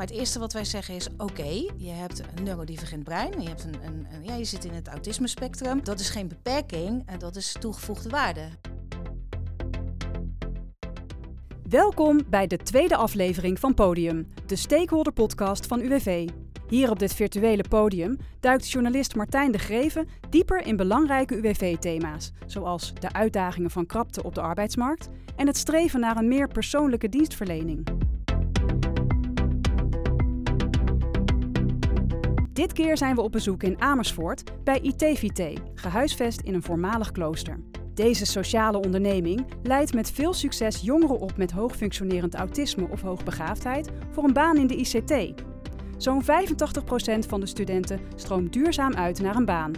Maar het eerste wat wij zeggen is: oké, je hebt een neurodivergent brein, je, hebt een, een, ja, je zit in het autisme spectrum. Dat is geen beperking, en dat is toegevoegde waarde. Welkom bij de tweede aflevering van Podium, de stakeholder podcast van UWV. Hier op dit virtuele podium duikt journalist Martijn de Greven dieper in belangrijke UWV-thema's, zoals de uitdagingen van krapte op de arbeidsmarkt en het streven naar een meer persoonlijke dienstverlening. Dit keer zijn we op bezoek in Amersfoort bij ITVT, gehuisvest in een voormalig klooster. Deze sociale onderneming leidt met veel succes jongeren op met hoogfunctionerend autisme of hoogbegaafdheid voor een baan in de ICT. Zo'n 85% van de studenten stroomt duurzaam uit naar een baan.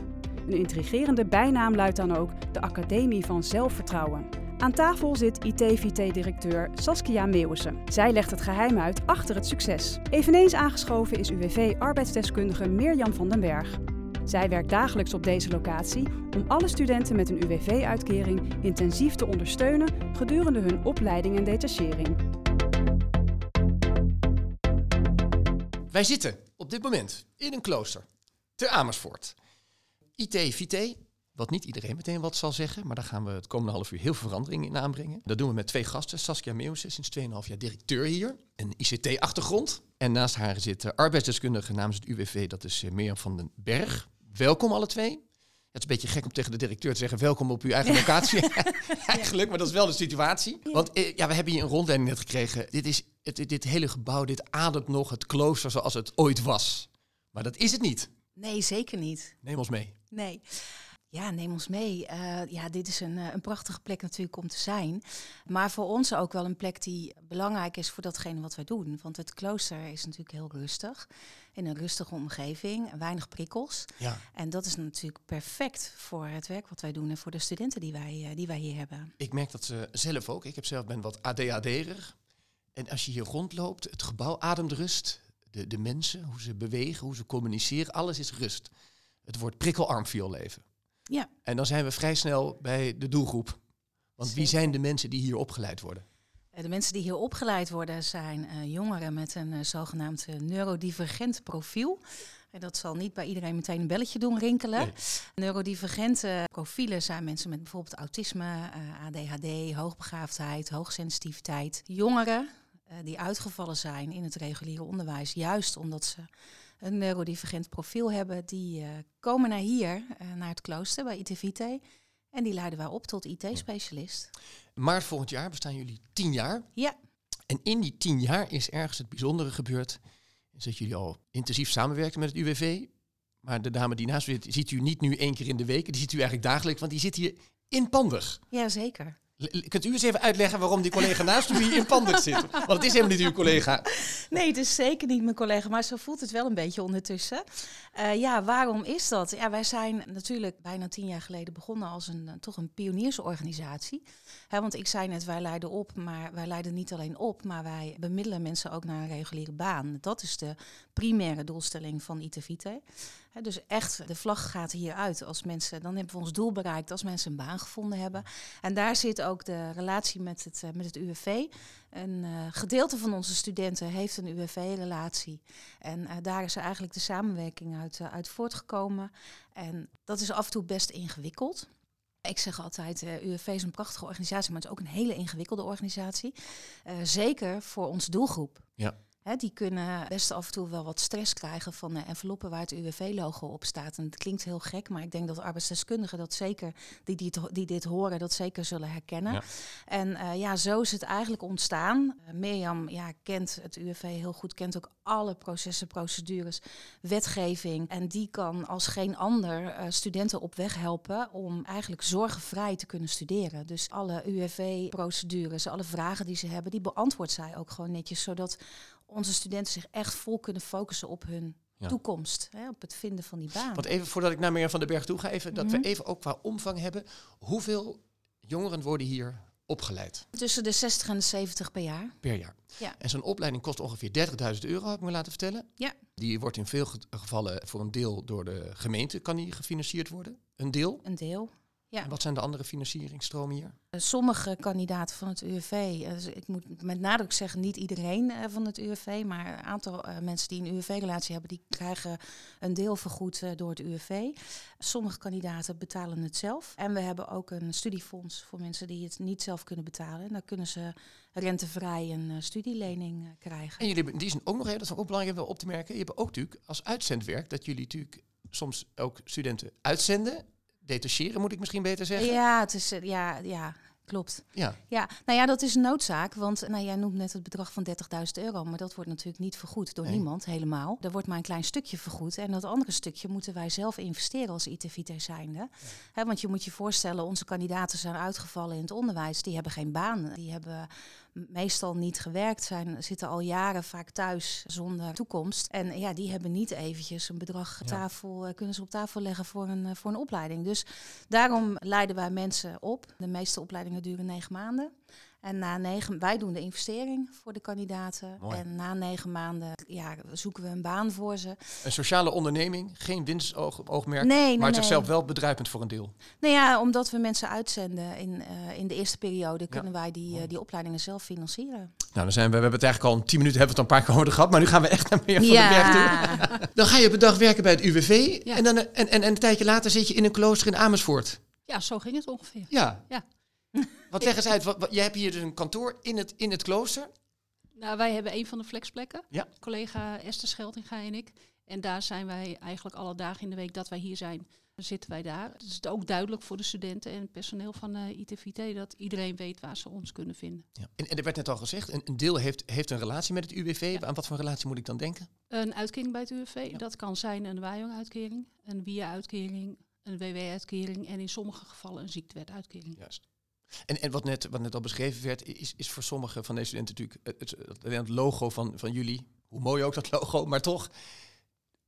Een intrigerende bijnaam luidt dan ook de Academie van Zelfvertrouwen. Aan tafel zit ITVT-directeur Saskia Meeuwissen. Zij legt het geheim uit achter het succes. Eveneens aangeschoven is UWV-arbeidsdeskundige Mirjam van den Berg. Zij werkt dagelijks op deze locatie om alle studenten met een UWV-uitkering intensief te ondersteunen gedurende hun opleiding en detachering. Wij zitten op dit moment in een klooster te Amersfoort. IT-VT, wat niet iedereen meteen wat zal zeggen, maar daar gaan we het komende half uur heel veel verandering in aanbrengen. Dat doen we met twee gasten. Saskia Meeuwse, sinds 2,5 jaar directeur hier, een ICT-achtergrond. En naast haar zit de arbeidsdeskundige namens het UWV, dat is eh, Mirjam van den Berg. Welkom alle twee. Het is een beetje gek om tegen de directeur te zeggen welkom op uw eigen locatie. Eigenlijk, maar dat is wel de situatie. Want eh, ja, we hebben hier een rondleiding net gekregen. Dit, is, het, dit hele gebouw, dit ademt nog het klooster zoals het ooit was. Maar dat is het niet. Nee, zeker niet. Neem ons mee. Nee. Ja, neem ons mee. Uh, ja, dit is een, een prachtige plek natuurlijk om te zijn. Maar voor ons ook wel een plek die belangrijk is voor datgene wat wij doen. Want het klooster is natuurlijk heel rustig. In een rustige omgeving, weinig prikkels. Ja. En dat is natuurlijk perfect voor het werk wat wij doen en voor de studenten die wij, uh, die wij hier hebben. Ik merk dat ze zelf ook. Ik heb zelf ben wat ADHD'er. En als je hier rondloopt, het gebouw ademt rust. De, de mensen, hoe ze bewegen, hoe ze communiceren, alles is rust. Het wordt prikkelarm voor je leven. Ja. En dan zijn we vrij snel bij de doelgroep. Want Zeker. wie zijn de mensen die hier opgeleid worden? De mensen die hier opgeleid worden zijn uh, jongeren met een uh, zogenaamd uh, neurodivergent profiel. En dat zal niet bij iedereen meteen een belletje doen rinkelen. Nee. Neurodivergente profielen zijn mensen met bijvoorbeeld autisme, eh, ADHD, hoogbegaafdheid, hoogsensitiviteit. Jongeren eh, die uitgevallen zijn in het reguliere onderwijs, juist omdat ze een neurodivergent profiel hebben, die uh, komen naar hier, uh, naar het klooster bij ITVT. En die leiden wij op tot IT-specialist. Maart volgend jaar bestaan jullie tien jaar. Ja. En in die tien jaar is ergens het bijzondere gebeurd. Is dat jullie al intensief samenwerken met het UWV. Maar de dame die naast u zit, ziet u niet nu één keer in de week. Die ziet u eigenlijk dagelijks, want die zit hier in Pandig. Jazeker. Kunt u eens even uitleggen waarom die collega naast u hier in Pandig zit? Want het is helemaal niet uw collega. Nee, het is zeker niet mijn collega, maar zo voelt het wel een beetje ondertussen. Uh, ja, waarom is dat? Ja, wij zijn natuurlijk bijna tien jaar geleden begonnen als een uh, toch een pioniersorganisatie. Want ik zei net, wij leiden op, maar wij leiden niet alleen op, maar wij bemiddelen mensen ook naar een reguliere baan. Dat is de primaire doelstelling van ITVT. Dus echt, de vlag gaat hier uit als mensen, dan hebben we ons doel bereikt als mensen een baan gevonden hebben. En daar zit ook de relatie met het, uh, met het UWV. Een uh, gedeelte van onze studenten heeft een UWV-relatie. En uh, daar is eigenlijk de samenwerking uit, uit voortgekomen. En dat is af en toe best ingewikkeld. Ik zeg altijd, uh, UWV is een prachtige organisatie, maar het is ook een hele ingewikkelde organisatie. Zeker voor onze doelgroep. Ja. He, die kunnen best af en toe wel wat stress krijgen van de enveloppen waar het UWV-logo op staat. En het klinkt heel gek, maar ik denk dat arbeidsdeskundigen dat zeker, die, die, die dit horen, dat zeker zullen herkennen. Ja. En uh, ja, zo is het eigenlijk ontstaan. Uh, Mirjam ja, kent het UWV heel goed, kent ook alle processen, procedures, wetgeving. En die kan als geen ander uh, studenten op weg helpen om eigenlijk zorgenvrij te kunnen studeren. Dus alle UWV-procedures, alle vragen die ze hebben, die beantwoordt zij ook gewoon netjes, zodat onze studenten zich echt vol kunnen focussen op hun ja. toekomst. Hè, op het vinden van die baan. Want even voordat ik naar Mirjam van den Berg toe ga, even, dat mm -hmm. we even ook qua omvang hebben. Hoeveel jongeren worden hier opgeleid? Tussen de 60 en de 70 per jaar. Per jaar. Ja. En zo'n opleiding kost ongeveer 30.000 euro, heb ik me laten vertellen. Ja. Die wordt in veel gevallen voor een deel door de gemeente, kan die gefinancierd worden? Een deel? Een deel. Ja. En wat zijn de andere financieringstromen hier? Eh, Sommige kandidaten van het UWV, eh, dus ik moet met nadruk zeggen, niet iedereen eh, van het UWV, maar een aantal mensen die een UWV-relatie hebben, die krijgen een deel vergoed door het UWV. Sommige kandidaten betalen het zelf. En we hebben ook een studiefonds voor mensen die het niet zelf kunnen betalen. En dan kunnen ze rentevrij een studielening krijgen. En jullie hebben, die zijn ook nog even, dat is ook belangrijk wel op te merken. Je hebt ook natuurlijk als uitzendwerk dat jullie natuurlijk soms ook studenten uitzenden. Detacheren moet ik misschien beter zeggen. Ja, het is, eh, ja, ja, klopt. Ja. Ja, nou ja, dat is een noodzaak. Want nou, jij noemt net het bedrag van 30.000 euro. Maar dat wordt natuurlijk niet vergoed door Nee. niemand, helemaal. Er wordt maar een klein stukje vergoed. En dat andere stukje moeten wij zelf investeren als ITVT zijnde. Want je moet je voorstellen, onze kandidaten zijn uitgevallen in het onderwijs. Die hebben geen baan. Die hebben meestal niet gewerkt, zijn, zitten al jaren vaak thuis zonder toekomst. En ja, die hebben niet eventjes een bedrag Ja. tafel, eh, kunnen ze op tafel leggen voor een, eh, voor een opleiding. Dus daarom leiden wij mensen op. De meeste opleidingen duren negen maanden. En na negen, wij doen de investering voor de kandidaten. Mooi. En na negen maanden ja, zoeken we een baan voor ze. Een sociale onderneming, geen winstoogmerk, Nee, nee, maar het nee. zichzelf wel bedruipend voor een deel. Nou ja, omdat we mensen uitzenden in, eh, in de eerste periode, kunnen wij die, eh, die opleidingen zelf financieren. Nou, dan zijn we, we hebben het eigenlijk al in 10 minuten hebben we het een paar keer over gehad, maar nu gaan we echt naar meer van de berg toe. Dan ga je op een dag werken bij het UWV Ja. en, dan, en, en, en een tijdje later zit je in een klooster in Amersfoort. Ja, zo ging het ongeveer. Ja. Ja. Wat leg eens uit, wat, wat- jij hebt hier dus een kantoor in het, in het klooster. Nou, wij hebben een van de flexplekken. Ja. Collega Esther Scheltinga en ik. En daar zijn wij eigenlijk alle dagen in de week dat wij hier zijn, zitten wij daar. Het is ook duidelijk voor de studenten en het personeel van eh ITVT dat iedereen weet waar ze ons kunnen vinden. Ja. En, en er werd net al gezegd, een, een deel heeft, heeft een relatie met het UWV. Aan wat voor relatie moet ik dan denken? Een uitkering bij het UWV, Ja. dat kan zijn een WAJONG-uitkering, een WIA-uitkering, een WW-uitkering en in sommige gevallen een ziektewetuitkering. Juist. En, en wat, net, wat net al beschreven werd, is, is voor sommige van deze studenten natuurlijk het, het, het logo van, van jullie. Hoe mooi ook dat logo, maar toch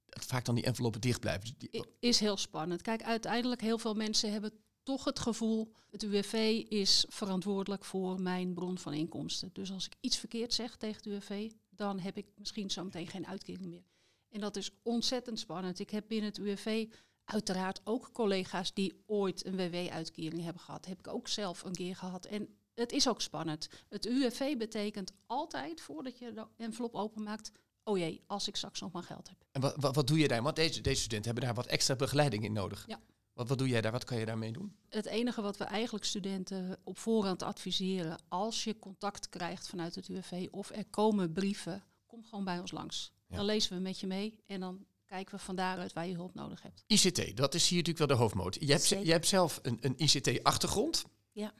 vaak dan die enveloppen dicht blijven. Is heel spannend. Kijk, uiteindelijk heel veel mensen hebben toch het gevoel, het UWV is verantwoordelijk voor mijn bron van inkomsten. Dus als ik iets verkeerd zeg tegen het UWV, dan heb ik misschien zometeen geen uitkering meer. En dat is ontzettend spannend. Ik heb binnen het UWV uiteraard ook collega's die ooit een WW-uitkering hebben gehad. Heb ik ook zelf een keer gehad. En het is ook spannend. Het UWV betekent altijd, voordat je de envelop openmaakt, oh jee, als ik straks nog maar geld heb. En wat, wat, wat doe je daar? Want deze, deze studenten hebben daar wat extra begeleiding in nodig. Ja. Wat, wat doe jij daar? Wat kan je daarmee doen? Het enige wat we eigenlijk studenten op voorhand adviseren, als je contact krijgt vanuit het UWV of er komen brieven, kom gewoon bij ons langs. Ja. Dan lezen we met je mee en dan kijken we van daaruit waar je hulp nodig hebt. ICT, dat is hier natuurlijk wel de hoofdmoot. Je hebt, je hebt zelf een, een ICT-achtergrond. Ja.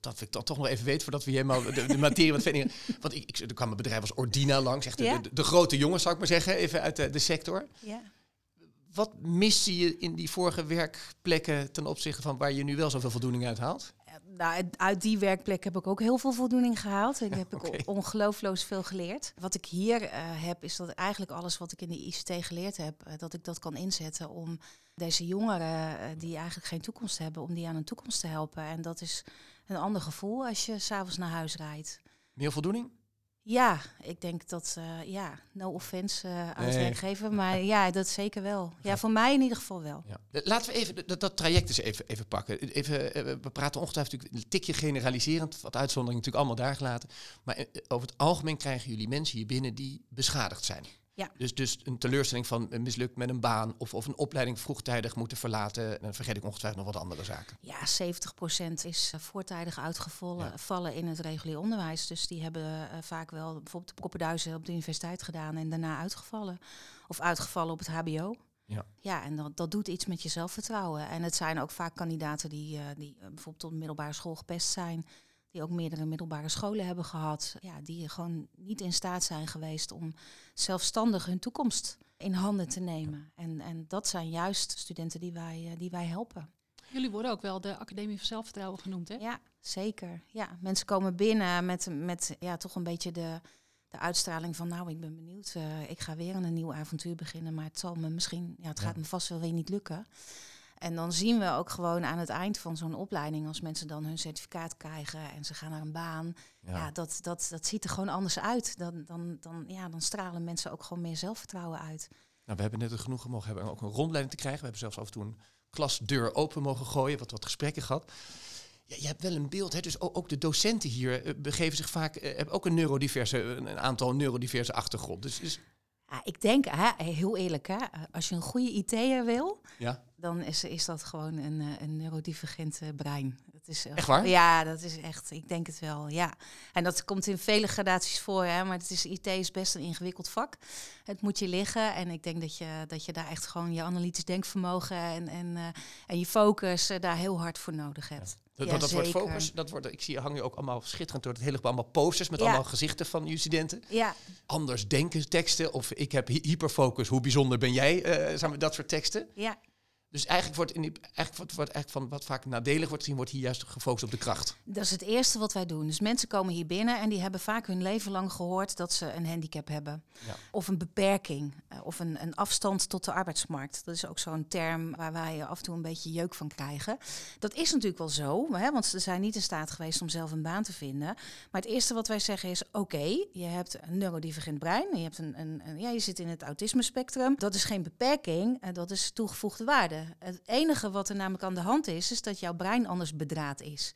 Dat ik dan toch nog even weten voordat we helemaal de, de materie wat verder. Want ik, ik, er kwam een bedrijf als Ordina langs, echt Ja. de, de grote jongens, zou ik maar zeggen, even uit de, de sector. ja. Wat miste je in die vorige werkplekken ten opzichte van waar je nu wel zoveel voldoening uit haalt? Nou, uit- die werkplek heb ik ook heel veel voldoening gehaald. Ik heb ik ongelooflijk veel geleerd. Wat ik hier eh, heb, is dat eigenlijk alles wat ik in de ICT geleerd heb, eh, dat ik dat kan inzetten om deze jongeren eh, die eigenlijk geen toekomst hebben, om die aan een toekomst te helpen. En dat is een ander gevoel als je s'avonds naar huis rijdt. Meer voldoening? Ja, ik denk dat, eh, ja, no offense eh aan Nee. werkgever, maar ja, dat zeker wel. Ja, voor mij in ieder geval wel. Ja. Laten we even dat, dat traject eens even, even pakken. Even, eh, we praten ongetwijfeld natuurlijk een tikje generaliserend, wat uitzonderingen natuurlijk allemaal daar gelaten. Maar eh, over het algemeen krijgen jullie mensen hier binnen die beschadigd zijn. Ja. Dus, dus een teleurstelling van mislukt met een baan of, of een opleiding vroegtijdig moeten verlaten. Dan vergeet ik ongetwijfeld nog wat andere zaken. Ja, 70% is eh, voortijdig uitgevallen Ja. vallen in het regulier onderwijs. Dus die hebben eh, vaak wel bijvoorbeeld de Poppenduizen op de universiteit gedaan en daarna uitgevallen. Of uitgevallen op het HBO. Ja. ja, en dat, dat doet iets met je zelfvertrouwen. En het zijn ook vaak kandidaten die, eh, die bijvoorbeeld tot de middelbare school gepest zijn. Die ook meerdere middelbare scholen hebben gehad. Ja, die gewoon niet in staat zijn geweest om zelfstandig hun toekomst in handen te nemen. En, en dat zijn juist studenten die wij, eh, die wij helpen. Jullie worden ook wel de Academie van Zelfvertrouwen genoemd, hè? Ja, zeker. Ja, mensen komen binnen met, met ja, toch een beetje de, de uitstraling van... nou, ik ben benieuwd, eh, ik ga weer aan een nieuw avontuur beginnen... maar het zal me misschien, ja, het gaat me vast wel weer niet lukken. En dan zien we ook gewoon aan het eind van zo'n opleiding... als mensen dan hun certificaat krijgen en ze gaan naar een baan... ja, dat, dat, dat ziet er gewoon anders uit. Dan, dan, dan, ja, dan stralen mensen ook gewoon meer zelfvertrouwen uit. Nou, we hebben net het genoegen mogen hebben om ook een rondleiding te krijgen. We hebben zelfs af en toe een klasdeur open mogen gooien, wat, wat gesprekken gehad. Ja, je hebt wel een beeld, hè? dus ook, de docenten hier eh, begeven zich vaak, eh, hebben ook een neurodiverse, een, een aantal neurodiverse achtergrond. Dus, dus Ja, ik denk, hè, heel eerlijk, hè, als je een goede IT'er wil, ja, dan is, is dat gewoon een, eh, een neurodivergent eh, brein. Dat is, eh, Echt waar? Ja, dat is echt, ik denk het wel, ja. En dat komt in vele gradaties voor, hè, maar het is, IT is best een ingewikkeld vak. Het moet je liggen en ik denk dat je, dat je daar echt gewoon je analytisch denkvermogen en, en, en je focus daar heel hard voor nodig hebt. Dat, Ja, dat wordt focus. Dat wordt, ik zie je hangen ook allemaal schitterend door het hele gebouw, allemaal posters met Ja. allemaal gezichten van studenten. Ja, Anders denken teksten of ik heb hy- hyperfocus, hoe bijzonder ben jij? maar, dat soort teksten. ja, Dus eigenlijk wordt, in die, eigenlijk wordt, wordt eigenlijk van wat vaak nadelig wordt gezien, wordt hier juist gefocust op de kracht. Dat is het eerste wat wij doen. Dus mensen komen hier binnen en die hebben vaak hun leven lang gehoord dat ze een handicap hebben. Ja. Of een beperking. eh, Of een, een afstand tot de arbeidsmarkt. Dat is ook zo'n term waar wij af en toe een beetje jeuk van krijgen. Dat is natuurlijk wel zo, hè, want ze zijn niet in staat geweest om zelf een baan te vinden. Maar het eerste wat wij zeggen is: oké, je hebt een neurodivergent brein. Je, hebt een, een, een- ja, je zit in het autisme-spectrum. Dat is geen beperking, eh, dat is toegevoegde waarde. Het enige wat er namelijk aan de hand is, is dat jouw brein anders bedraad is.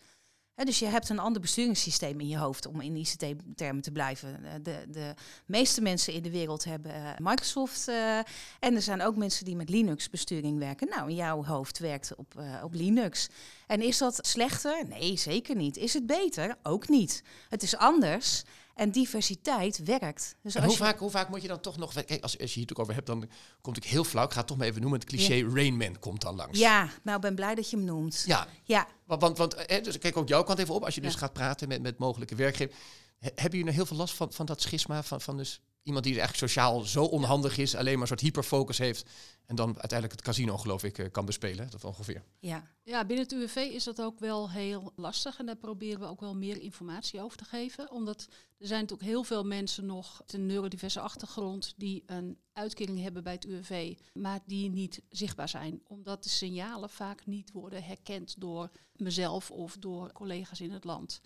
Dus je hebt een ander besturingssysteem in je hoofd, om in ICT-termen te blijven. Eh, De, de meeste mensen in de wereld hebben eh, Microsoft. eh, en er zijn ook mensen die met Linux-besturing werken. Nou, jouw hoofd werkt op, op Linux. En is dat slechter? Nee, zeker niet. Is het beter? Ook niet. Het is anders. En diversiteit werkt. Dus En hoe, je- vaak, hoe vaak moet je dan toch nog... Kijk, als, als je hier natuurlijk over hebt, dan komt ik heel flauw. Ik ga het toch maar even noemen. Het cliché Rain Man komt dan langs. Ja, nou, ik ben blij dat je hem noemt. Ja, Ja, want, want, want eh, dus kijk ook jouw kant even op. Als je dus gaat praten met, met mogelijke werkgevers. He- Hebben jullie nou heel veel last van, van dat schisma? Van, van dus iemand die eigenlijk sociaal zo onhandig is, alleen maar een soort hyperfocus heeft. En dan uiteindelijk het casino, geloof ik, eh, kan bespelen. Dat ongeveer. ja. Ja, binnen het UWV is dat ook wel heel lastig en daar proberen we ook wel meer informatie over te geven. Omdat er zijn natuurlijk heel veel mensen nog met een neurodiverse achtergrond die een uitkering hebben bij het UWV, maar die niet zichtbaar zijn. Omdat de signalen vaak niet worden herkend door mezelf of door collega's in het land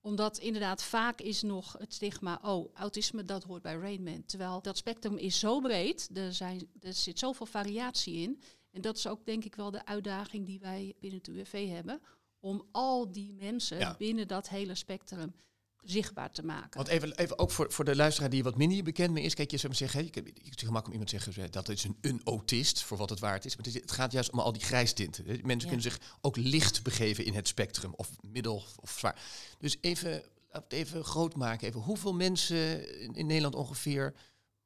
omdat inderdaad vaak is nog het stigma, oh, autisme, dat hoort bij Rainman. Terwijl dat spectrum is zo breed, er, zijn, er zit zoveel variatie in. En dat is ook denk ik wel de uitdaging die wij binnen het UWV hebben. Om al die mensen Ja. binnen dat hele spectrum zichtbaar te maken. Want even, even ook voor, voor de luisteraar die wat minder bekend mee is. Kijk, je zou zeggen, je kunt je kunt gemakkelijk om iemand zeggen dat is een, een autist, voor wat het waard is. Maar het, is- het gaat juist om al die grijstinten. Mensen Ja. kunnen zich ook licht begeven in het spectrum, of middel of zwaar. Dus even, even groot maken. Even, hoeveel mensen in, in Nederland ongeveer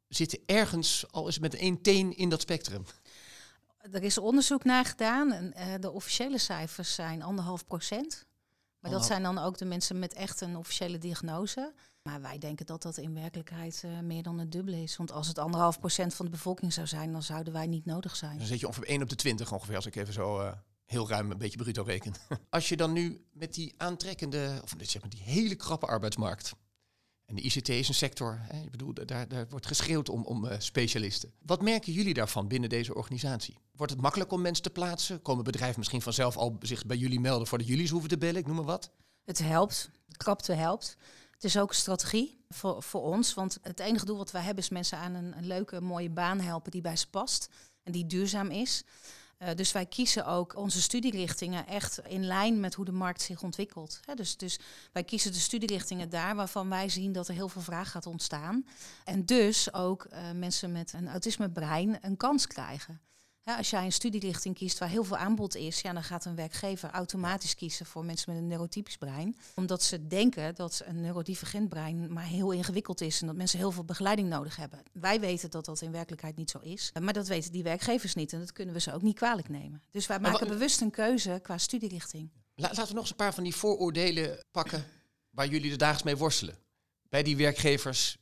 zitten ergens, al is met één teen, in dat spectrum? Er is onderzoek naar gedaan. En, eh, de officiële cijfers zijn anderhalf procent. Maar dat zijn dan ook de mensen met echt een officiële diagnose. Maar wij denken dat dat in werkelijkheid eh, meer dan het dubbele is. Want als het anderhalf procent van de bevolking zou zijn, dan zouden wij niet nodig zijn. Dan zit je ongeveer 1 op de 20 ongeveer, als ik even zo eh, heel ruim een beetje bruto reken. Als je dan nu met die aantrekkende, of zeg maar die hele krappe arbeidsmarkt. En de ICT is een sector, hè, ik bedoel, daar, daar wordt geschreeuwd om, om eh, specialisten. Wat merken jullie daarvan binnen deze organisatie? Wordt het makkelijk om mensen te plaatsen? Komen bedrijven misschien vanzelf al zich bij jullie melden voordat jullie ze hoeven te bellen? Ik noem maar wat. Het helpt. Krapte helpt. Het is ook een strategie voor, voor ons. Want het enige doel wat wij hebben is mensen aan een, een leuke, mooie baan helpen die bij ze past. En die duurzaam is. Eh, dus wij kiezen ook onze studierichtingen echt in lijn met hoe de markt zich ontwikkelt. Dus, dus wij kiezen de studierichtingen daar waarvan wij zien dat er heel veel vraag gaat ontstaan. En dus ook eh, mensen met een autismebrein een kans krijgen. Hè, als jij een studierichting kiest waar heel veel aanbod is, ja, dan gaat een werkgever automatisch kiezen voor mensen met een neurotypisch brein. Omdat ze denken dat een neurodivergent brein maar heel ingewikkeld is en dat mensen heel veel begeleiding nodig hebben. Wij weten dat dat in werkelijkheid niet zo is. Maar dat weten die werkgevers niet en dat kunnen we ze ook niet kwalijk nemen. Dus wij maken bewust een keuze qua studierichting. La- laten we nog eens een paar van die vooroordelen pakken waar jullie er dagelijks mee worstelen. Bij die werkgevers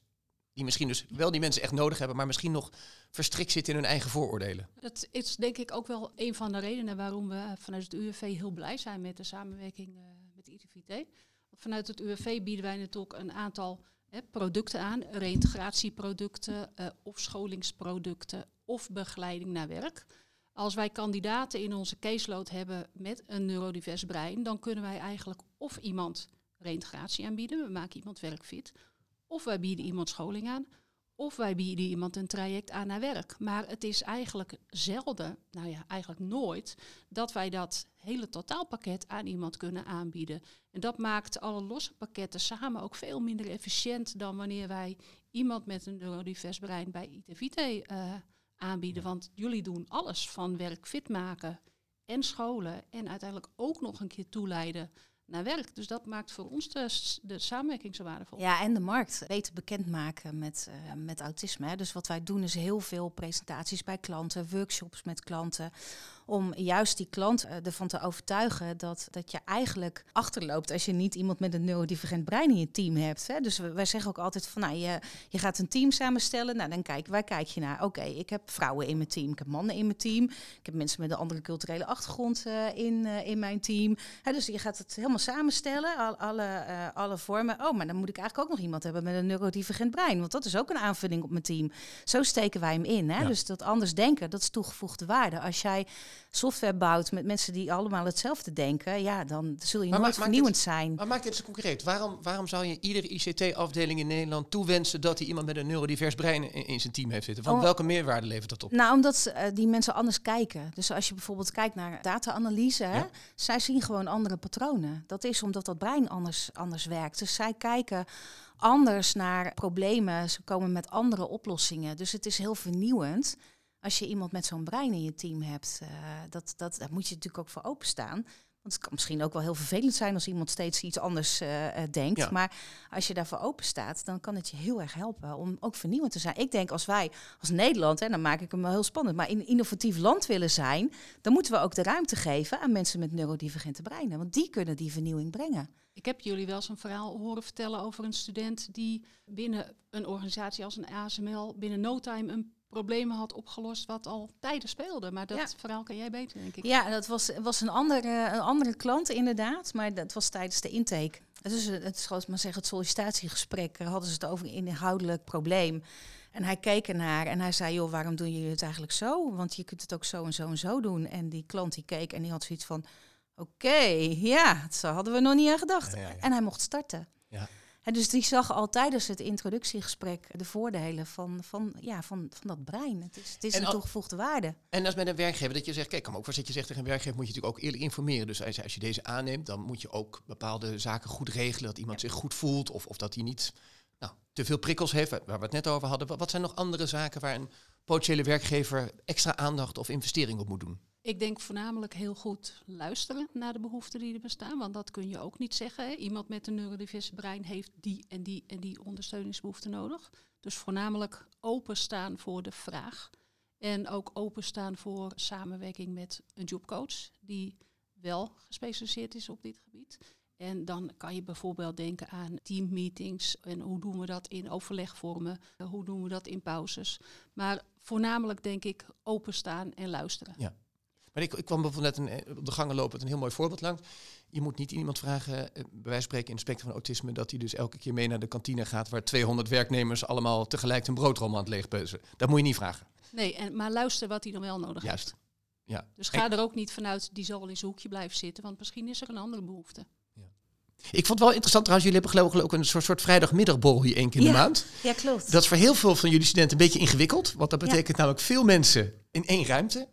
die misschien dus wel die mensen echt nodig hebben, maar misschien nog verstrikt zitten in hun eigen vooroordelen. Dat is denk ik ook wel een van de redenen waarom we vanuit het UWV heel blij zijn met de samenwerking eh, met ITVT. Vanuit het UWV bieden wij natuurlijk een aantal hè, producten aan, reintegratieproducten eh, of scholingsproducten of begeleiding naar werk. Als wij kandidaten in onze caseload hebben met een neurodivers brein, dan kunnen wij eigenlijk of iemand reintegratie aanbieden, we maken iemand werkfit, of wij bieden iemand scholing aan, Of wij bieden iemand een traject aan naar werk. Maar het is eigenlijk zelden, nou ja, eigenlijk nooit, dat wij dat hele totaalpakket aan iemand kunnen aanbieden. En dat maakt alle losse pakketten samen ook veel minder efficiënt dan wanneer wij iemand met een neurodivers brein bij ITVT uh, aanbieden. Want jullie doen alles van werk fit maken en scholen en uiteindelijk ook nog een keer toeleiden naar werk. Dus dat maakt voor ons de, de samenwerking zo waardevol. Ja, en de markt beter bekendmaken met, uh, met autisme. Dus wat wij doen is heel veel presentaties bij klanten, workshops met klanten om juist die klant uh, ervan te overtuigen dat, dat je eigenlijk achterloopt als je niet iemand met een neurodivergent brein in je team hebt. Hè. Dus wij zeggen ook altijd van nou, je, je gaat een team samenstellen. Nou, dan kijk, waar kijk je naar? Oké, ik heb vrouwen in mijn team, ik heb mannen in mijn team, ik heb mensen met een andere culturele achtergrond uh, in, uh, in mijn team. Hè, dus je gaat het helemaal samenstellen, al, alle, alle vormen. Oh, maar dan moet ik eigenlijk ook nog iemand hebben met een neurodivergent brein, want dat is ook een aanvulling op mijn team. Zo steken wij hem in. Hè? Ja. Dus dat anders denken, dat is toegevoegde waarde. Als jij software bouwt met mensen die allemaal hetzelfde denken, ja, dan zul je maar nooit vernieuwend zijn. Maar maak dit eens concreet. Waarom, waarom zou je iedere ICT-afdeling in Nederland toewensen dat hij iemand met een neurodivers brein in, in zijn team heeft zitten? Van Oh. welke meerwaarde levert dat op? Nou, omdat uh, die mensen anders kijken. Dus als je bijvoorbeeld kijkt naar data-analyse, Ja. zij zien gewoon andere patronen. Dat is omdat dat brein anders, anders werkt. Dus zij kijken anders naar problemen. Ze komen met andere oplossingen. Dus het is heel vernieuwend als je iemand met zo'n brein in je team hebt. Uh, dat, dat, daar moet je natuurlijk ook voor openstaan. Want het kan misschien ook wel heel vervelend zijn als iemand steeds iets anders uh, uh, denkt. Ja. Maar als je daarvoor open staat, dan kan het je heel erg helpen om ook vernieuwend te zijn. Ik denk als wij als Nederland, en dan maak ik hem wel heel spannend, maar in een innovatief land willen zijn, dan moeten we ook de ruimte geven aan mensen met neurodivergente breinen. Want die kunnen die vernieuwing brengen. Ik heb jullie wel eens een verhaal horen vertellen over een student die binnen een organisatie als een ASML binnen no time een problemen had opgelost wat al tijden speelde. Maar dat Ja. verhaal kan jij beter, denk ik. Ja, dat was, was een, andere, een andere klant inderdaad, maar dat was tijdens de intake. Dus het is zoals maar zeggen, het sollicitatiegesprek eh, hadden ze het over een inhoudelijk probleem. En hij keek ernaar en hij zei, joh, waarom doen jullie het eigenlijk zo? Want je kunt het ook zo en zo en zo doen. En die klant die keek en die had zoiets van, oké, ja, daar hadden we nog niet aan gedacht. Ja, ja, ja. En hij mocht starten. Ja. En dus die zag al tijdens het introductiegesprek de voordelen van, van, ja, van, van dat brein. Het is, het is En een toegevoegde waarde. En als met een werkgever dat je zegt, kijk, kan me ook wel dat je zegt tegen een werkgever moet je natuurlijk ook eerlijk informeren. Dus als, als je deze aanneemt, dan moet je ook bepaalde zaken goed regelen. Dat iemand zich goed voelt of, of dat hij niet nou, te veel prikkels heeft, waar we het net over hadden. Wat zijn nog andere zaken waar een potentiële werkgever extra aandacht of investering op moet doen? Ik denk voornamelijk heel goed luisteren naar de behoeften die er bestaan. Want dat kun je ook niet zeggen. Iemand met een neurodiverse brein heeft die en die en die ondersteuningsbehoeften nodig. Dus voornamelijk openstaan voor de vraag. En ook openstaan voor samenwerking met een jobcoach die wel gespecialiseerd is op dit gebied. En dan kan je bijvoorbeeld denken aan teammeetings en hoe doen we dat in overlegvormen, hoe doen we dat in pauzes. Maar voornamelijk denk ik openstaan en luisteren. Maar ik, ik kwam bijvoorbeeld net een, eh, op de gangen lopen een heel mooi voorbeeld langs. Je moet niet iemand vragen, eh, bij wijze van spreken in het spectrum van autisme, dat hij dus elke keer mee naar de kantine gaat waar 200 werknemers allemaal tegelijk een broodrommel aan het leegpeuzen. Dat moet je niet vragen. Nee, en, maar luister wat hij dan wel nodig Juist. heeft. Ja. Dus ga er ook niet vanuit, die zal wel in zijn hoekje blijven zitten, want misschien is er een andere behoefte. Ik vond het wel interessant trouwens, jullie hebben geloof ik ook een soort, soort vrijdagmiddagborrel hier één keer in de maand. Ja, klopt. Dat is voor heel veel van jullie studenten een beetje ingewikkeld. Want dat Ja. betekent namelijk veel mensen in één ruimte.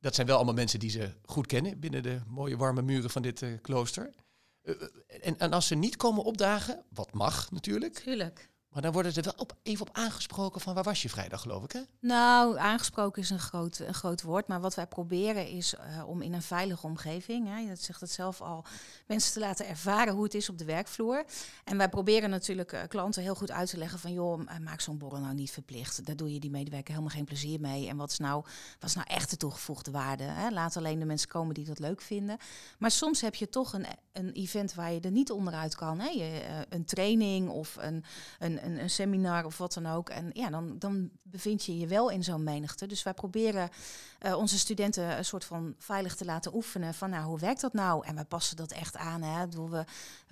Dat zijn wel allemaal mensen die ze goed kennen binnen de mooie warme muren van dit eh, klooster. Eh, eh, en, en als ze niet komen opdagen, wat mag natuurlijk. Tuurlijk. Maar dan worden er wel op, even op aangesproken van waar was je vrijdag geloof ik hè? Nou, aangesproken is een groot, een groot woord. Maar wat wij proberen is eh, om in een veilige omgeving, hè, dat zegt het zelf al, mensen te laten ervaren hoe het is op de werkvloer. En wij proberen natuurlijk eh, klanten heel goed uit te leggen van, joh, m- maak zo'n borrel nou niet verplicht. Daar doe je die medewerker helemaal geen plezier mee. En wat is nou, wat is nou echt de toegevoegde waarde? Hè? Laat alleen de mensen komen die dat leuk vinden. Maar soms heb je toch een, een event waar je er niet onderuit kan. Hè? Eh, een training of een, een, een, een seminar of wat dan ook. En ja, dan, dan bevind je je wel in zo'n menigte. Dus wij proberen eh, onze studenten een soort van veilig te laten oefenen. Van nou, hoe werkt dat nou? En wij passen dat echt aan. Hè? Ik bedoel, we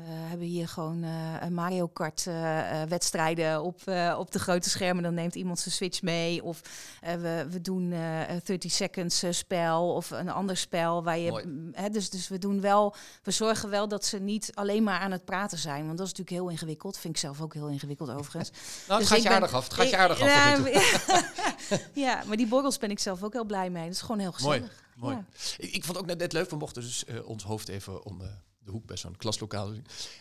hebben hier gewoon eh, Mario Kart eh, wedstrijden op, op de grote schermen. Dan neemt iemand zijn Switch mee. Of we, we doen eh 30 seconds spel of een ander spel. Waar je, mm, hè, dus, dus we doen wel, we zorgen wel dat ze niet alleen maar aan het praten zijn. Want dat is natuurlijk heel ingewikkeld. Vind ik zelf ook heel ingewikkeld. Overigens. Nou, het Dus gaat je ben- aardig af. Het gaat je ik- aardig af. Toe. ja, maar die borrels ben ik zelf ook heel blij mee. Dat is gewoon heel gezellig. Mooi. Ja. Ik, ik vond ook net, net leuk, we mochten dus eh, ons hoofd even om eh, de hoek bij zo'n klaslokaal.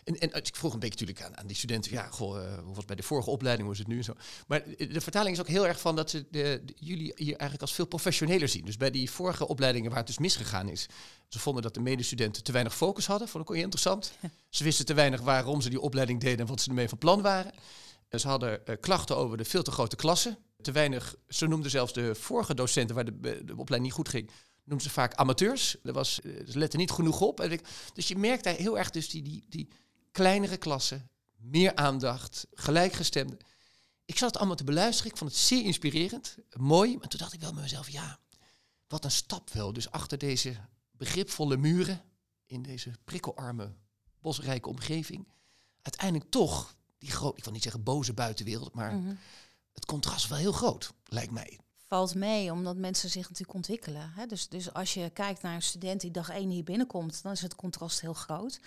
En, en ik vroeg een beetje natuurlijk aan, aan die studenten, ja, goh, eh, hoe was het bij de vorige opleiding, hoe is het nu en zo. Maar eh, de vertaling is ook heel erg van dat ze de, de- jullie hier eigenlijk als veel professioneler zien. Dus bij die vorige opleidingen waar het dus misgegaan is, ze vonden dat de medestudenten te weinig focus hadden, vond ik ook heel interessant. Ze wisten te weinig waarom ze die opleiding deden en wat ze ermee van plan waren. En ze hadden eh, klachten over de veel te grote klassen. Te weinig, ze noemden zelfs de vorige docenten waar de, de opleiding niet goed ging, noemden ze vaak amateurs. Er was, eh, ze letten niet genoeg op. Dus je merkt daar heel erg dus die, die, die kleinere klassen, meer aandacht, gelijkgestemde. Ik zat het allemaal te beluisteren. Ik vond het zeer inspirerend, mooi. Maar toen dacht ik wel met mezelf, ja, wat een stap wel. Dus achter deze begripvolle muren, in deze prikkelarme, bosrijke omgeving, uiteindelijk toch die groot, ik wil niet zeggen boze buitenwereld, maar Mhm. het contrast wel heel groot, lijkt mij. Valt mee, omdat mensen zich natuurlijk ontwikkelen. Hè? Dus, dus als je kijkt naar een student die dag één hier binnenkomt, dan is het contrast heel groot.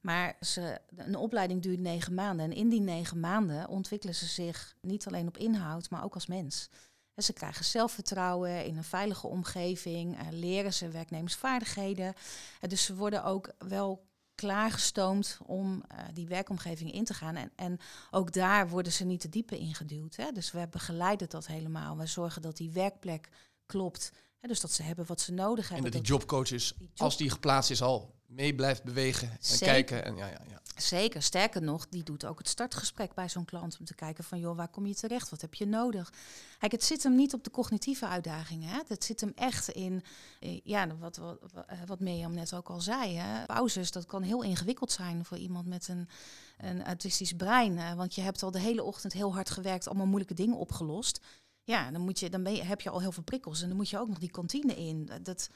Maar ze, een opleiding duurt negen maanden. En in die negen maanden ontwikkelen ze zich niet alleen op inhoud, maar ook als mens. En ze krijgen zelfvertrouwen in een veilige omgeving, eh, leren ze werknemersvaardigheden. Eh, dus ze worden ook wel klaargestoomd om eh, die werkomgeving in te gaan. En, en ook daar worden ze niet te diepe ingeduwd. Hè? Dus we begeleiden dat helemaal. We zorgen dat die werkplek klopt. Hè? Dus dat ze hebben wat ze nodig En hebben. dat die dat- jobcoaches, die job- als die geplaatst is, al mee blijft bewegen en Zeker. kijken. En ja, ja, ja. Zeker, sterker nog, die doet ook het startgesprek bij zo'n klant om te kijken van joh, waar kom je terecht? Wat heb je nodig? Kijk, het zit hem niet op de cognitieve uitdagingen. Hè? Het zit hem echt in, eh, ja, wat, wat, eh, wat Mirjam net ook al zei. Hè? Pauzes, dat kan heel ingewikkeld zijn voor iemand met een, een autistisch brein. want je hebt al de hele ochtend heel hard gewerkt, allemaal moeilijke dingen opgelost. Ja, dan, moet je, dan ben je, heb je al heel veel prikkels en dan moet je ook nog die kantine in. Dat,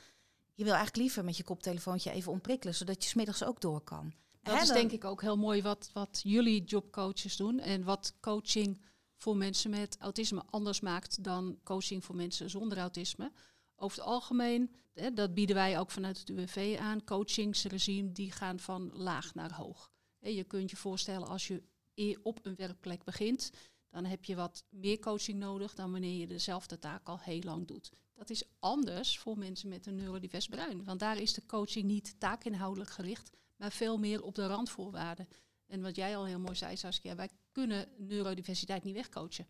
je wil eigenlijk liever met je koptelefoontje even ontprikkelen, zodat je smiddags ook door kan. Dat is dan- denk ik ook heel mooi wat, wat jullie jobcoaches doen. En wat coaching voor mensen met autisme anders maakt dan coaching voor mensen zonder autisme. Over het algemeen, hè, dat bieden wij ook vanuit het UWV aan, coachingsregime die gaan van laag naar hoog. Je kunt je voorstellen als je op een werkplek begint, dan heb je wat meer coaching nodig dan wanneer je dezelfde taak al heel lang doet. Dat is anders voor mensen met een neurodivers brein. Want daar is de coaching niet taakinhoudelijk gericht, maar veel meer op de randvoorwaarden. En wat jij al heel mooi zei, Saskia, wij kunnen neurodiversiteit niet wegcoachen.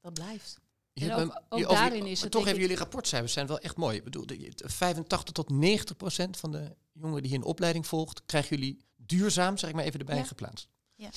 Dat blijft. En ook- een- daarin is het, Toch ik- jullie rapportcijfers zijn wel echt mooi. Ik bedoel, de- 85 tot 90 procent van de jongeren die hier een opleiding volgt, krijgen jullie duurzaam, zeg ik maar even erbij Ja. geplaatst. Ja.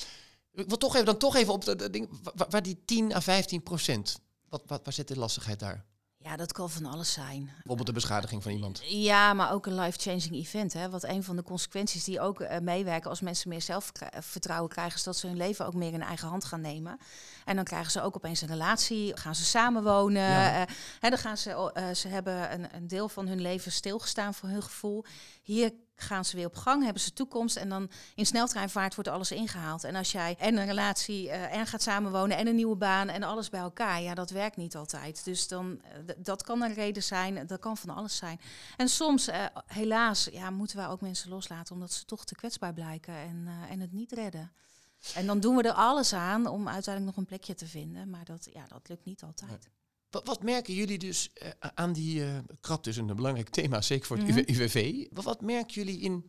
Ik wil toch even, dan toch even op dat ding, wa- waar, die 10 à 15 procent, wat, wat, waar zit de lastigheid daar? Ja, dat kan van alles zijn. Bijvoorbeeld de beschadiging van iemand. Ja, maar ook een life-changing event. Hè? Wat een van de consequenties die ook eh, meewerken als mensen meer zelfvertrouwen krijgen, is dat ze hun leven ook meer in eigen hand gaan nemen. En dan krijgen ze ook opeens een relatie, gaan ze samenwonen. Ja. eh, hè, dan gaan ze, eh, ze hebben een, een deel van hun leven stilgestaan voor hun gevoel. Hier gaan ze weer op gang, hebben ze toekomst en dan in sneltreinvaart wordt alles ingehaald. En als jij en een relatie eh, en gaat samenwonen en een nieuwe baan en alles bij elkaar, ja, dat werkt niet altijd. Dus dan, eh, dat kan een reden zijn, dat kan van alles zijn. En soms, eh, helaas, ja, moeten wij ook mensen loslaten omdat ze toch te kwetsbaar blijken en, en het niet redden. En dan doen we er alles aan om uiteindelijk nog een plekje te vinden, maar dat, ja, dat lukt niet altijd. Wat, wat merken jullie dus eh, aan die eh krap, dus een belangrijk thema, zeker voor het. UWV. Wat, wat merken jullie in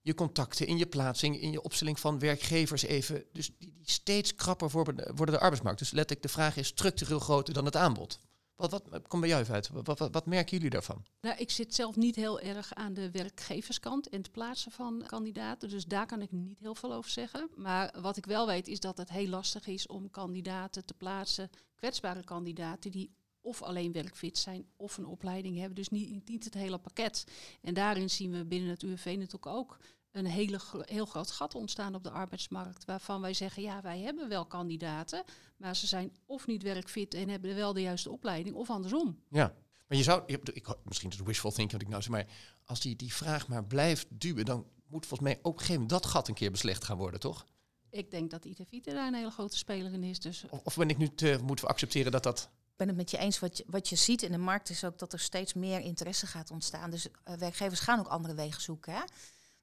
je contacten, in je plaatsing, in je opstelling van werkgevers even, dus die, die steeds krapper worden, worden de arbeidsmarkt. Dus letterlijk de vraag is structureel groter dan het aanbod. Wat, wat komt bij jou even uit? Wat, wat, merken jullie daarvan? Nou, ik zit zelf niet heel erg aan de werkgeverskant en het plaatsen van kandidaten. Dus daar kan ik niet heel veel over zeggen. Maar wat ik wel weet is dat het heel lastig is om kandidaten te plaatsen, kwetsbare kandidaten die of alleen werkfit zijn of een opleiding hebben. Dus niet, niet het hele pakket. En daarin zien we binnen het UWV natuurlijk ook een hele, heel groot gat ontstaan op de arbeidsmarkt. Waarvan wij zeggen, ja, wij hebben wel kandidaten, maar ze zijn of niet werkfit en hebben wel de juiste opleiding, of andersom. Ja. Maar je zou, ik, misschien is het wishful thinking wat ik nou zeg, maar als die, die vraag maar blijft duwen, dan moet volgens mij ook op een gegeven moment dat gat een keer beslecht gaan worden, toch? Ik denk dat ITVite daar een hele grote speler in is. Dus Of, of ben ik nu te, moeten we accepteren dat dat... Ik ben het met je eens. Wat je, wat je ziet in de markt is ook dat er steeds meer interesse gaat ontstaan. Dus eh, werkgevers gaan ook andere wegen zoeken. Hè?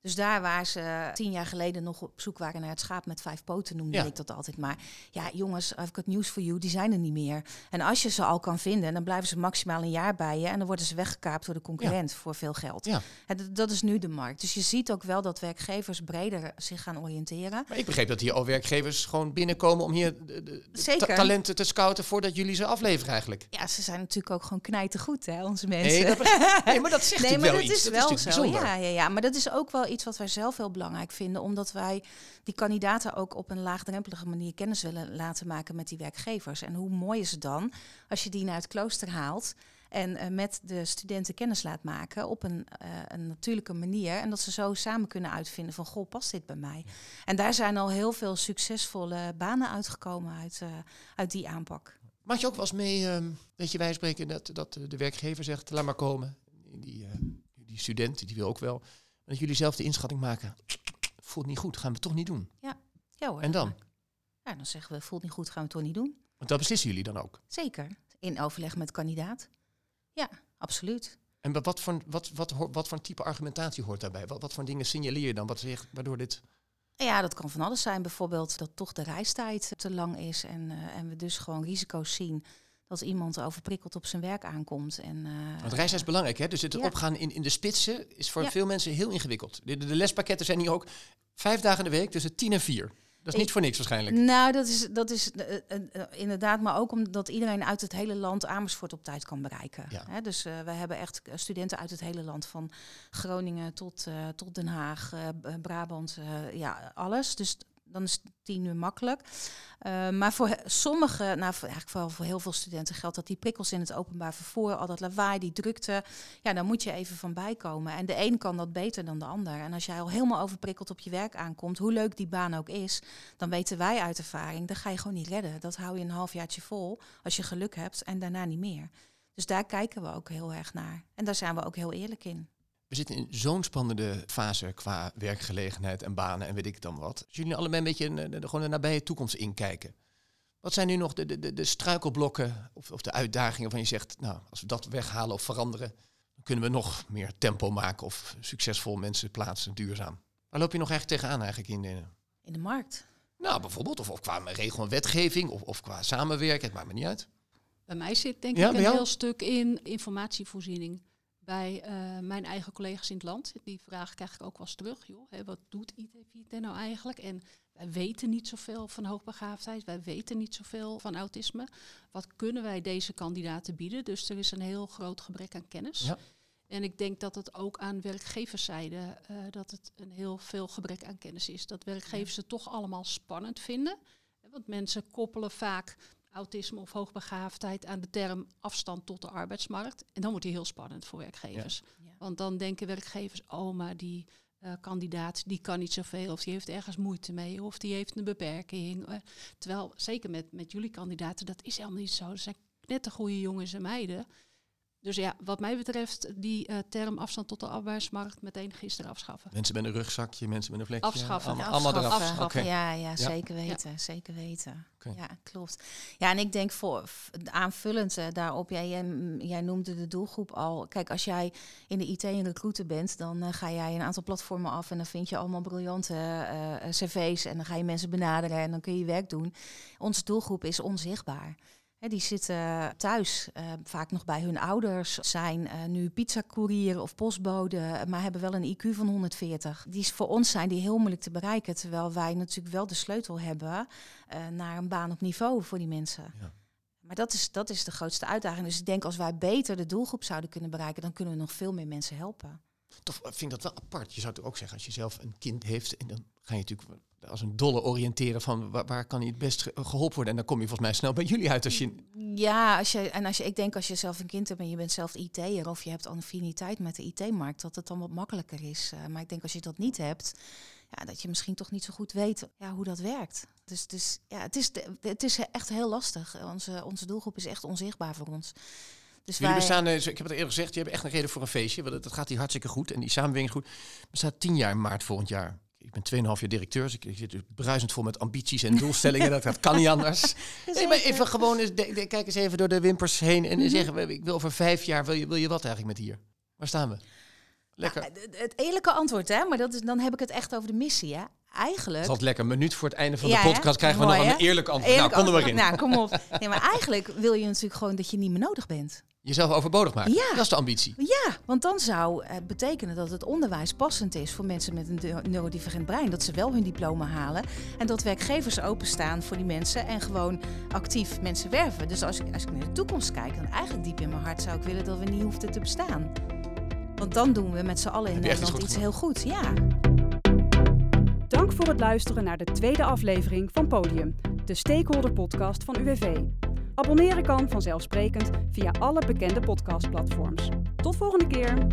Dus daar waar ze tien jaar geleden nog op zoek waren naar het schaap met vijf poten, noemde Ja. ik dat altijd maar. Ja, jongens, I've got news for you, die zijn er niet meer. En als je ze al kan vinden, dan blijven ze maximaal een jaar bij je en dan worden ze weggekaapt door de concurrent voor veel geld. Ja. En dat, is nu de markt. Dus je ziet ook wel dat werkgevers breder zich gaan oriënteren. Maar ik begreep dat hier al werkgevers gewoon binnenkomen om hier de, de- de Zeker. ta- talenten te scouten voordat jullie ze afleveren eigenlijk. Ja, ze zijn natuurlijk ook gewoon knijtergoed, hè, onze mensen. Nee, dat nee, maar dat zegt Nee, maar wel dat iets. is dat wel is zo. Ja, ja, ja, maar dat is ook wel iets wat wij zelf heel belangrijk vinden, omdat wij die kandidaten ook op een laagdrempelige manier kennis willen laten maken met die werkgevers. En hoe mooi is het dan als je die naar het klooster haalt en eh, met de studenten kennis laat maken op een, eh, een natuurlijke manier. En dat ze zo samen kunnen uitvinden van, goh, past dit bij mij? En daar zijn al heel veel succesvolle banen uitgekomen uit, eh, uit die aanpak. Maak je ook wel eens mee, ehm dat je wij spreken, dat, dat de werkgever zegt, laat maar komen. Die, die student, die wil ook wel. Dat jullie zelf de inschatting maken. Voelt niet goed, gaan we toch niet doen. Ja hoor. En dan? Ja, dan zeggen we, voelt niet goed, gaan we toch niet doen? Want dat beslissen jullie dan ook. Zeker. In overleg met kandidaat. Ja, absoluut. En wa- wat voor, wat, wat, wat voor type argumentatie hoort daarbij? Wat, wat voor dingen signaleer je dan? Wat zegt, waardoor dit... Ja, dat kan van alles zijn. Bijvoorbeeld dat toch de reistijd te lang is en, eh, en we dus gewoon risico's zien dat iemand overprikkeld op zijn werk aankomt. En, eh, Want reizen is belangrijk, hè? Dus het Ja. opgaan in, in de spitsen is voor Ja. veel mensen heel ingewikkeld. De, de, de lespakketten zijn hier ook vijf dagen in de week, tussen tien en vier. Dat is niet voor niks waarschijnlijk. Nou, dat is, dat is eh, eh, inderdaad, maar ook omdat iedereen uit het hele land Amersfoort op tijd kan bereiken. Ja. Hè, dus we hebben echt studenten uit het hele land, van Groningen tot, tot Den Haag, Brabant, ja, alles. Dus dan is tien uur makkelijk. Eh, maar voor sommige, nou eigenlijk vooral voor heel veel studenten geldt dat die prikkels in het openbaar vervoer, al dat lawaai, die drukte, ja, daar moet je even van bijkomen. En de een kan dat beter dan de ander. En als jij al helemaal overprikkeld op je werk aankomt, hoe leuk die baan ook is, dan weten wij uit ervaring, dat ga je gewoon niet redden. Dat hou je een halfjaartje vol als je geluk hebt en daarna niet meer. Dus daar kijken we ook heel erg naar. En daar zijn we ook heel eerlijk in. We zitten in zo'n spannende fase qua werkgelegenheid en banen en weet ik dan wat. Als jullie allebei een beetje de- gewoon de nabije toekomst inkijken. Wat zijn nu nog de, de, de, de struikelblokken of, of de uitdagingen waarvan je zegt, nou, als we dat weghalen of veranderen, dan kunnen we nog meer tempo maken of succesvol mensen plaatsen, duurzaam. Waar loop je nog eigenlijk tegenaan eigenlijk in? de- In de markt. nou, bijvoorbeeld, of, of qua regel en wetgeving, of, of qua samenwerken, het maakt me niet uit. Bij mij zit denk Ja, ik een heel stuk in informatievoorziening. Bij eh, mijn eigen collega's in het land. Die vraag krijg ik ook wel eens terug. Joh, hè, wat doet ITVT nou eigenlijk? En wij weten niet zoveel van hoogbegaafdheid. Wij weten niet zoveel van autisme. Wat kunnen wij deze kandidaten bieden? Dus er is een heel groot gebrek aan kennis. Ja. En ik denk dat het ook aan werkgeverszijde eh, dat het een heel veel gebrek aan kennis is. Dat werkgevers het toch allemaal spannend vinden. Want mensen koppelen vaak autisme of hoogbegaafdheid aan de term afstand tot de arbeidsmarkt. En dan wordt die heel spannend voor werkgevers. Ja. Want dan denken werkgevers, oh maar die eh, kandidaat die kan niet zoveel of die heeft ergens moeite mee of die heeft een beperking. Eh, terwijl zeker met, met jullie kandidaten, dat is helemaal niet zo. Dat zijn net de goede jongens en meiden. Dus ja, wat mij betreft, die eh, term afstand tot de arbeidsmarkt meteen gisteren afschaffen. Mensen met een rugzakje, mensen met een vlekje. Afschaffen. Allemaal, allemaal eraf. afschaffen. Oké. Ja, ja, zeker weten. Zeker weten. Ja, klopt. Ja, en ik denk voor aanvullend eh, daarop, jij, jij, jij noemde de doelgroep al. Kijk, als jij in de IT en recruiter bent, dan eh, ga jij een aantal platformen af en dan vind je allemaal briljante cv's en dan ga je mensen benaderen en dan kun je werk doen. Onze doelgroep is onzichtbaar. Die zitten thuis, eh, vaak nog bij hun ouders, zijn eh, nu pizzacourier of postbode, maar hebben wel een IQ van 140. Die is voor ons zijn die heel moeilijk te bereiken, terwijl wij natuurlijk wel de sleutel hebben eh, naar een baan op niveau voor die mensen. Ja. Maar dat is, dat is de grootste uitdaging. Dus ik denk als wij beter de doelgroep zouden kunnen bereiken, dan kunnen we nog veel meer mensen helpen. Toch vind ik dat wel apart. Je zou het ook zeggen, als je zelf een kind heeft, en dan ga je natuurlijk als een dolle oriënteren van waar, waar kan hij het best ge- geholpen worden. En dan kom je volgens mij snel bij jullie uit als je... Ja, als je, en als je, ik denk als je zelf een kind hebt en je bent zelf IT'er of je hebt affiniteit met de IT-markt, dat het dan wat makkelijker is. Eh, maar ik denk als je dat niet hebt, ja, dat je misschien toch niet zo goed weet ja, hoe dat werkt. Dus, dus ja, het is, het is echt heel lastig. Onze, onze doelgroep is echt onzichtbaar voor ons. Dus Jullie wij, bestaan, eh, ik heb het eerder gezegd, je hebt echt een reden voor een feestje. Want dat- gaat hier hartstikke goed en die samenwerking goed. bestaat tien jaar in maart volgend jaar. Ik ben 2,5 jaar directeur, dus ik, ik zit dus bruisend vol met ambities en doelstellingen. dat, dat kan niet anders. Nee, maar even gewoon eens, de- de- kijk eens even door de wimpers heen en zeggen, we- ik wil over vijf jaar, wil je, wil je wat eigenlijk met hier? Waar staan we? Lekker. Ja, het- eerlijke antwoord, hè? Maar dat is, dan heb ik het echt over de missie, hè? Het Eigenlijk. altijd lekker. Een minuut voor het einde van de Ja, podcast krijgen we Mooi, nog een eerlijk antwoord. Eerlijk nou. Nou, kom op. Nee, maar eigenlijk wil je natuurlijk gewoon dat je niet meer nodig bent. Jezelf overbodig maken. Ja. Dat is de ambitie. Ja, want dan zou het betekenen dat het onderwijs passend is voor mensen met een neu- neurodivergent brein. Dat ze wel hun diploma halen. En dat werkgevers openstaan voor die mensen en gewoon actief mensen werven. Dus als ik, als ik naar de toekomst kijk, dan eigenlijk diep in mijn hart zou ik willen dat we niet hoefden te bestaan. Want dan doen we met z'n allen in iets Nederland goed iets heel goed. Ja. Dank voor het luisteren naar de tweede aflevering van Podium, de stakeholder podcast van UWV. Abonneren kan vanzelfsprekend via alle bekende podcastplatforms. Tot volgende keer!